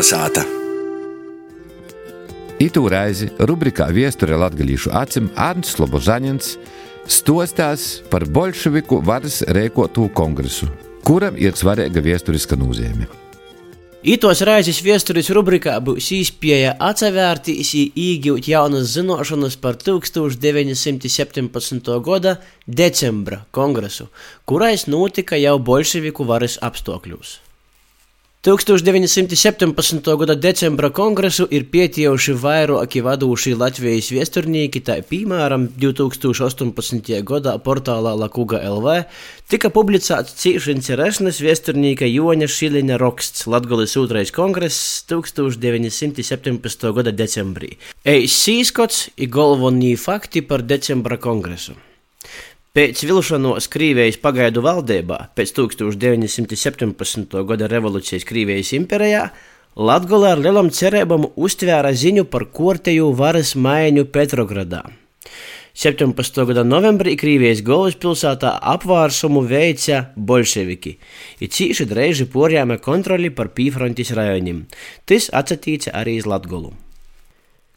Kalnasāta. Itū reizi rubrikā Viesture latgalīšu acim Arns Slobožaņins stostās par bolševiku varas rēkotu kongresu, kuram ir svarīga viesturiska nozīme. Itos raizes viesturis rubrikā būs īspēja atsevērtīs īgūt jaunas zinošanas par 1917. gada decembra kongresu, kurais notika jau bolševiku varas apstākļos. 1917. gada decembra kongresu ir pietiejuši vairāki vadošie Latvijas viesturnīki, tā piemēram 2018. gadā portālā Lakuga LV tika publicēts cīši interesants viesturnīka Joņa Šiliņa raksts Latgolis otrais kongress 1917. gada decembrī. Eis sīskots ir galvenie fakti par decembra kongresu. Pēc vilšanos Krievijas pagaidu valdībā, pēc 1917. gada revolūcijas Krievijas impērijā, Latvijā ar lielām cerībām uztvēra ziņu par korteju varas maiņu Petrogradā. 17. gada novembrī Krievijas galvaspilsētā apvārsumu veica bolševiki, ir cīši dreiži porjāme kontroli par pīfrontis rajoniem. Tas atsatīca arī iz Latgolu.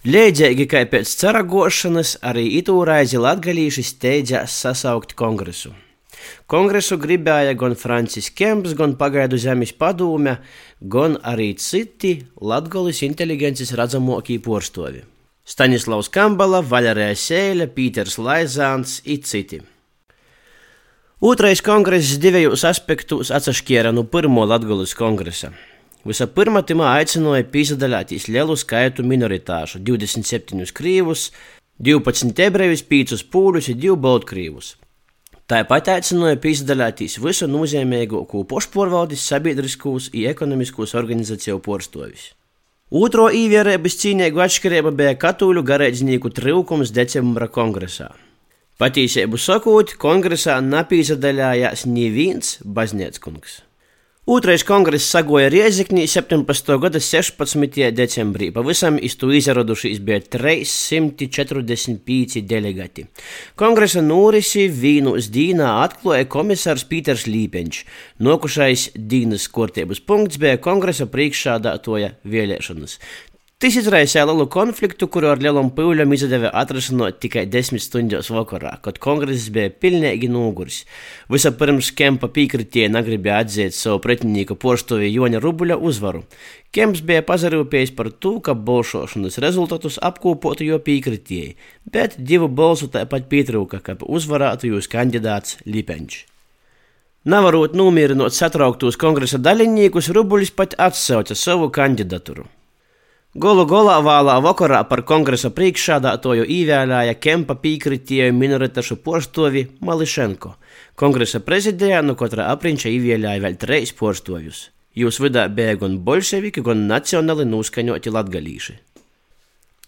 Līdzīgi kā pēc ceragošanas, arī itūraizi latgalīši steidzās sasaukt kongresu. Kongresu gribēja gan Francis Kemps, gan pagaidu zemes padūme, gan arī citi latgolis inteligences redzamākie porstovi. Staņislavs Kambala, Vaļarē Sēle, Pīters Laizāns un citi. Otrais kongress divējos aspektos atsašķiera no pirmo Latgolis kongresa. Vispirms timā aicināja pīsadaļāties lielu skaitu minoritāšu - 27 krīvus, 12 ebrejus, 5 pūļus un 2 baltkrīvus. Tāpat aicināja pīsadaļāties visu nozīmīgāko pošporvaldes, sabiedriskos un ekonomiskos organizāciju porstovis. Otro īvērības cīņīgu atšķirība bija katoļu garīdznieku trūkums decembra kongresā. Patīsību sakot, kongresā napīsadaļājās neviens baznīckungs. Otrais kongress sagoja Rieziknī 17. gada 16. decembrī. Pavisam iztu izradušies bija 345 delegati. Kongresa norisi vīnus dīnā atklāja komisārs Pīters Līpeņš. Nokušais dīnas kortības punkts bija kongresa priekšsādātoja vēlēšanas. Tas izraisīja lielu konfliktu, kuru ar lielām pūļiem izdevās atrasināt tikai desmit stundos vakarā, kad kongress bija pilnīgi noguris. Vispirms Kempa piekritie negribēja atzīt savu pretinieku porštovi Joņa Rubuļa uzvaru. Kemps bija pazarūpējis par to, ka balsošanas rezultātus apkopotu jo piekritēji, bet divu balsu tāpat pietrūka, ka uzvarētu jūs kandidāts Lipeņš. Nevarot nomierinot satrauktos kongresa dalībniekus, Rubuļs pat atsauca savu kandidatūru. Golu golā vēlā vakarā par kongresa priekšsādātoju īvēlēja Kempa pīkritēju minoritāšu porstovi Mališenko. Kongresa prezidijā no katra aprinča īvēlēja vēl treis porstovjus. Jūs vidā bija gan bolševiki, gan nacionāli noskaņoti latgalīši.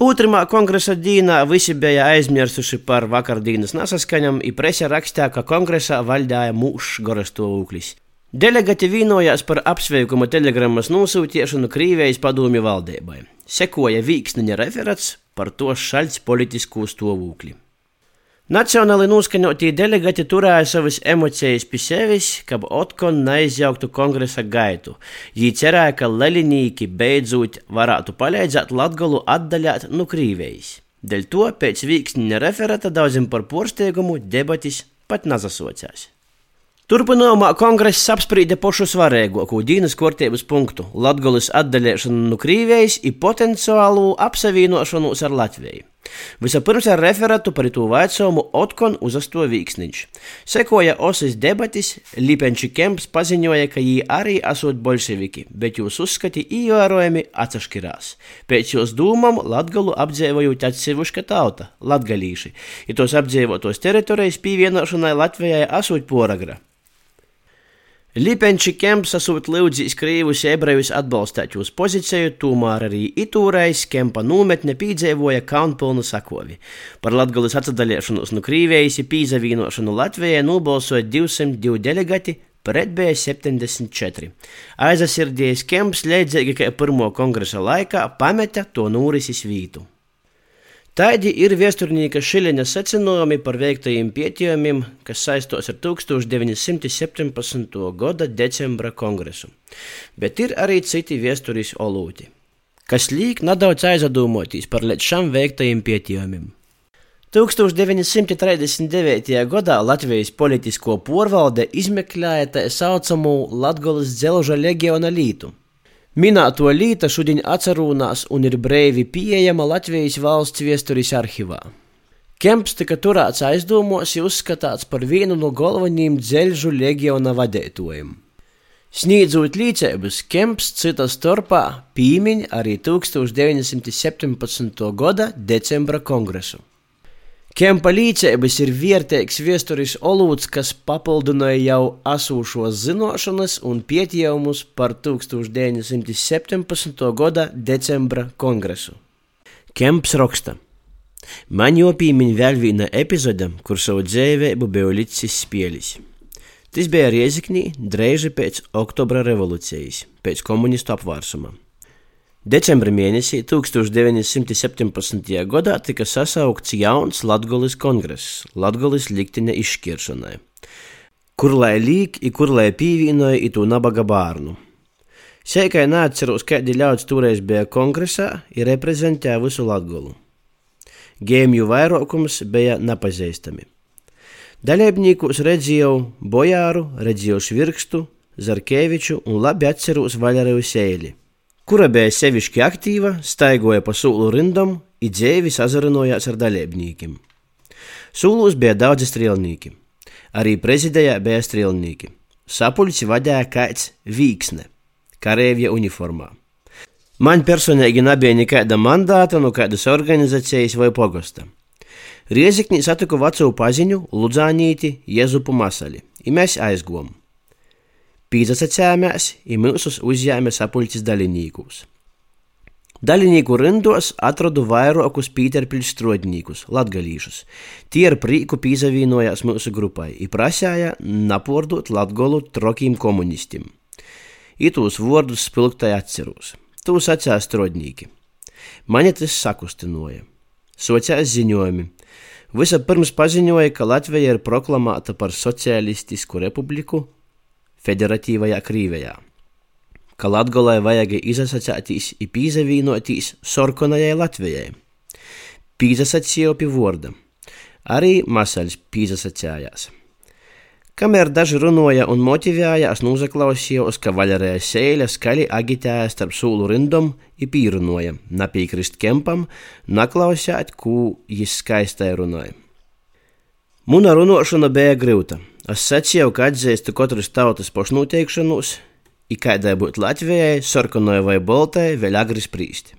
Otrimā kongresa dīnā visi bija aizmirsuši par vakardienas nesaskaņam, un presa rakstīja, ka kongresā valdīja mūžs gorastovūklis. Delegati vienojās par apsveikuma telegrammas nosūtīšanu Krīvijas padomju valdībai. Sekoja Vīksniņa referats par to šaļķu politisko stāvokli. Nacionāli noskaņotie delegati turēja savas emocijas pie sevis, ka otkon neizjauktu kongresa gaitu. Viņi cerēja, ka leļinīki beidzot varētu palīdzēt Latgolu atdaļāt no Krīvijas. Dēļ to pēc Vīksniņa referata daudziem par porsteigumu debatis pat nazasocās. Turpinājumā kongress apsprieda pašu svarīgāko dienas kārtības punktu - Latvijas atdalīšanu no Krievijas un potenciālu apsavienošanos ar Latviju. Vispirms ar referatu par to vaicojumu Otkon uzasto Vīksniņš. Sekoja osas debatis, Lipenči Kemps paziņoja, ka viņi arī esot bolševiki, bet jūs uzskati ievērojami atsašķirās. Pēc jūs dūmām Latgalu apdzīvojot atsevišķa tauta - latgalīši, ja tos apdzīvotos teritorijas pievienošanai Latvijai esot poragra. Lipenči Kemps esot lūdzis krīvus ebrejus atbalstīt jūsu pozīciju, tomēr arī itūrais Kempa nometne piedzīvoja kaunpilnu sakovi. Par Latgulas atdalīšanos no Krīvijas un pīzavīnošanu Latvijai nobalsoja 202 delegati, pret bija 74. Aizasirdījis Kemps, līdzīgi kā pirmo kongresa laikā, pameta to norises vītu. Tādi ir viesturnieka Šileņa secinājumi par veiktajiem pētījumiem, kas saistos ar 1917. gada decembra kongresu. Bet ir arī citi viesturis olūti, kas liek nedaudz aizdomāties par līdz šam veiktajiem pētījumiem. 1939. gadā Latvijas politisko porvalde izmeklēja tā saucamo Latgolas dzelža legiona lītu. Minēto līta šodien atcerūnās un ir brīvi pieejama Latvijas valsts viesturis arhīvā. Kemps tika turēts aizdomos, uzskatāts par vienu no galvenajiem dzelžu leģiona vadītājiem. Sniedzot līdzekļus, Kemps cita starpā pīmiņ arī 1917. gada decembra kongresu. Kempa līdzības ir vērtīgs vēstures olūts, kas papildināja jau esošos zināšanas un pētījumus par 1917. gada decembra kongresu. Kemps raksta. Man jopīmiņ vēl viena epizode, kur savu dzīvību bija licis spēlis. Tas bija Rieziknī, drēži pēc Oktobra revolūcijas, pēc komunistu apvārsuma. Decembra mēnesī 1917. gadā tika sasaukts jauns Latvijas kongress, Latvijas likteņa izšķiršanai, kur lai līk, i kur lai pīvīnoja i to nabaga bārnu. Seikai neatceros, kādi ļauds toreiz bija kongresā, ir reprezentēja visu Latgolu. Gēmju vairākums bija nepazīstami. Dalībniekus redzēju Bojāru, redzēju Švirkstu, Zarkeviču un labi atceros Valeriju Sēli kura bija sevišķi aktīva, staigoja pa sūlu rindam, i dzēvi sazarinojās ar dalībniekiem. Sūlos bija daudzi strēlnieki, arī prezidijā bija strēlnieki. Sapuļci vadīja kāds vīksne, kareivja uniformā. Man personīgi nebija nekāda mandāta no kādas organizācijas vai pogosta. Rieziknī satiku veco paziņu Ludzānīti Jezupu Masali, i mēs aizgojām. Pīzasacējāmies, ir mūsu uzņēmē sapulces dalībniekus. Dalībnieku rindos atradu vairākus Pīterpils strādniekus, latgalīšus. Tie ar prīku pīzavīnojās mūsu grupai un prasīja napordot latgolu trokiem komunistiem. Itūs vārdus spilgtai atceros. Tūs atcēla strādnieki. Mani tas sakustinoja. Sociāls ziņojumi. Vispirms paziņoja, ka Latvija ir proklamēta par sociālistisku republiku federatīvajā Krīvijā, ka Latgolai vajag izasacētīs i pīzavīnotīs sorkonajai Latvijai. Pīzasacīja pie vorda, arī masaļs pīzasacējās. Kamēr daži runāja un motivējās, nozaklausījos, ka Vaļarēja sēļa skaļi agitēja starp sūlu rindom un pīrunoja, napīkrist kempam, naklausēt, ko jis skaistai runāja. Muna runošana bija grūta. Es secīju, ka atzīstu katras tautas pašnoteikšanos, i kādai būtu Latvijai, sarkanai vai baltai, vēl agri sprīst.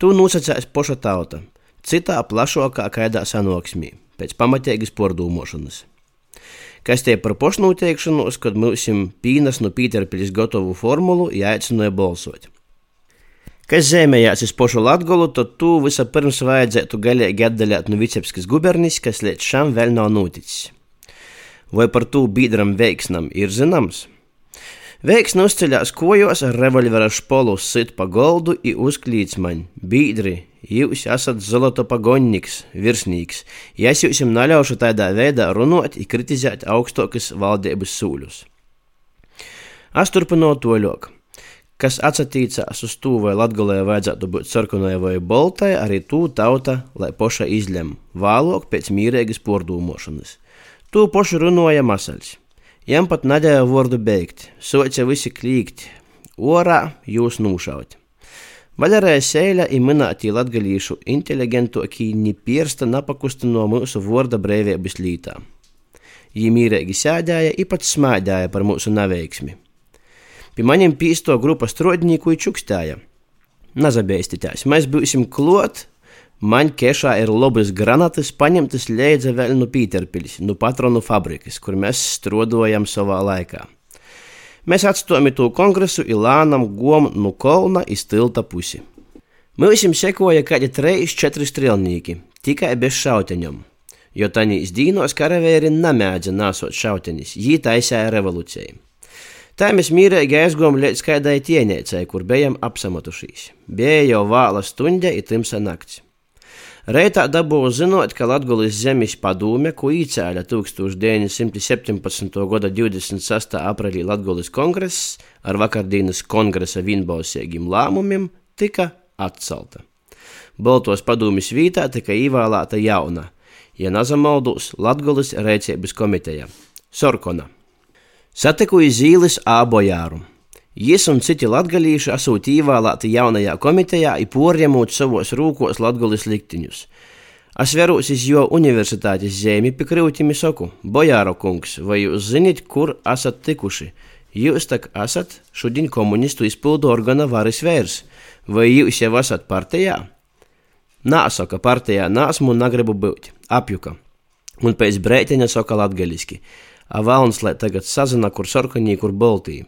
Tu nosacēs poša tauta, citā plašākā kaidā sanāksmī, pēc pamatīgas pārdomāšanas. Kas tie par pašnoteikšanos, kad mums pīnas no Pīterpils gatavotu formulu jāicināja balsot. Kas zemējās uz pošu latgolu, tad tu vispirms vajadzētu galīgi atdaļāt no Vicepskas gubernis, kas līdz šam vēl nav noticis. Vai par to biedram veiksnam ir zināms? Veiksni uzceļās kojos ar revolvera špolu sit pa goldu i uzklīts man, biedri, jūs esat zolota pagonniks, virsnīgs, ja es jums neļaušu tādā veidā runāt i kritizēt augstākas valdības sūļus. Es turpināju to ļoku kas atsatīcās uz to, vai Latvijai vajadzētu būt sarkanai vai baltai, arī tū tauta, lai poša izlem, vēlāk pēc mīrīgas pārdomāšanas. To pošu runāja Masaļs. Jam pat nedēļa vārdu beigt, soca visi klīgt, orā jūs nūšaut. Vaļarēja sēļa ir minētī latgalīšu inteligentoki nepiersta napakusta no mūsu vārda brīvības lītā. Viņi mīrīgi sēdēja, īpat smēdēja par mūsu neveiksmi. Pie maniem pīsto grupas strādnieku čukstēja. Nazabēstitās, mēs būsim klot, man kešā ir lobas granatas, paņemtas ļēdza vēl no Pīterpiļas, no patronu fabrikas, kur mēs strādājam savā laikā. Mēs atstājam to kongresu Ilānam gom no kolna iz tilta pusi. Mūsim sekoja kādi treis, četri strēlnieki, tikai bez šauteņiem, jo tanīs dīnos karavēri nemēdza nāsot šautenis, jī taisēja revolūcijai. Tā mēs mīrīgi aizgājām līdz kādai tienēcei, kur bijām apsamatušies. Bija jau vāla stunda, ir timsa nakts. Reitā dabūja zinot, ka Latvijas zemes padome, ko īcēla 1917. gada 26. aprīlī Latvijas kongress ar vakardienas kongresa vienbalsīgiem lēmumiem, tika atcelta. Baltos padomjas vietā tika ievēlēta jauna, ja nazamaldos Latvijas rēcības komiteja - Sorkona. Satikuji Zīles Ābojāru. Jis un citi latgalīši esot ievēlēti jaunajā komitejā, porņemot savos rūkos latgulis liktiņus. Es veros iz jo universitātes zemi pie krūtimi saku, Bojāro kungs, vai jūs zināt, kur esat tikuši? Jūs tak esat šodien komunistu izpildu organa varas vērs, vai jūs jau esat partijā? Nā, saka, partijā nāsmu un negribu būt, apjuka. Un pēc brētiņa saka latgaliski, a valns, lai tagad sazina, kur sarkanī, kur boltī.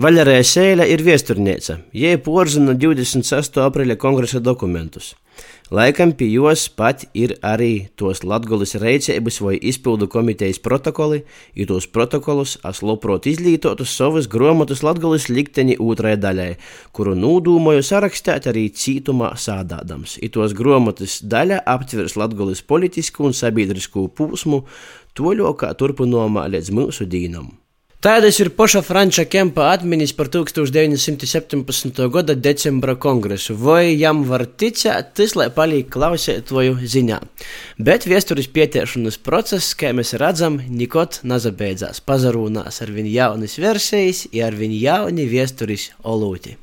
Vaļarēja Sēļa ir viesturniece. Jai porzina 26. aprīļa kongresa dokumentus. Laikam pie jos pat ir arī tos Latgolis reicēbas vai izpildu komitejas protokoli, jo tos protokolus es labprāt izlītotu savas gromotas Latgolis likteni otrai daļai, kuru nūdūmoju sarakstēt arī cītumā sādādams. I tos gromotas daļa aptvers Latgolis politisku un sabiedrisku pūsmu toļokā turpinājumā līdz mūsu dīnam. Tādas ir paša Franča Kempa atmiņas par 1917. gada decembra kongresu. Vai jam var ticēt, tas lai paliek klausētoju ziņā. Bet vēstures pietiešanas process, kā mēs redzam, nekot nezabeidzās. Pazarūnās ar viņu jaunas versijas, ar viņu jauni vēstures olūti.